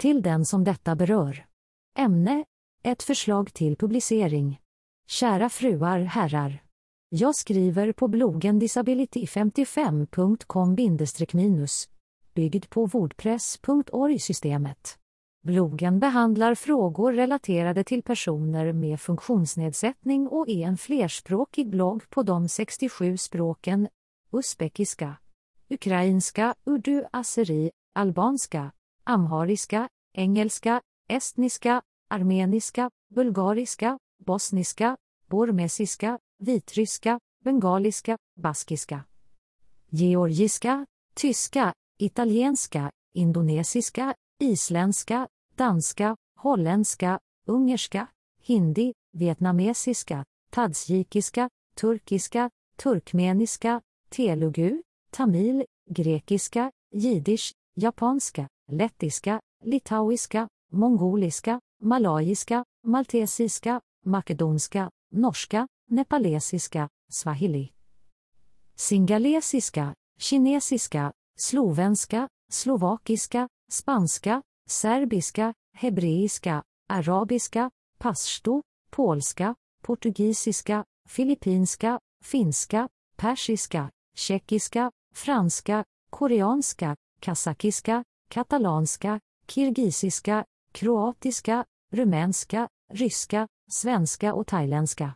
Till den som detta berör. Ämne Ett förslag till publicering. Kära fruar, herrar. Jag skriver på bloggen disability55.com-minus, byggd på wordpress.org-systemet. Bloggen behandlar frågor relaterade till personer med funktionsnedsättning och är en flerspråkig blogg på de 67 språken uzbekiska, ukrainska, urdu, azeri, albanska, amhariska, engelska, estniska, armeniska, bulgariska, bosniska, burmesiska, vitryska, bengaliska, baskiska, georgiska, tyska, italienska, indonesiska, isländska, danska, holländska, ungerska, hindi, vietnamesiska, tadzjikiska, turkiska, turkmeniska, telugu, tamil, grekiska, jiddisch, japanska, lettiska, litauiska, mongoliska, malayiska, maltesiska, makedonska, norska, nepalesiska, swahili. Singalesiska, kinesiska, slovenska, slovakiska, spanska, serbiska, hebreiska, arabiska, pashto, polska, portugisiska, filippinska, finska, persiska, tjeckiska, franska, koreanska, kazakiska, katalanska, kirgisiska, kroatiska, rumänska, ryska, svenska och thailändska.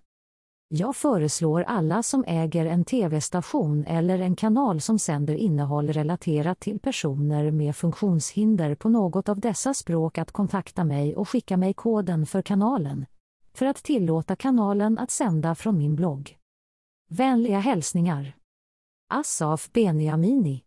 Jag föreslår alla som äger en tv-station eller en kanal som sänder innehåll relaterat till personer med funktionshinder på något av dessa språk att kontakta mig och skicka mig koden för kanalen. För att tillåta kanalen att sända från min blogg. Vänliga hälsningar. Asaf Beniamini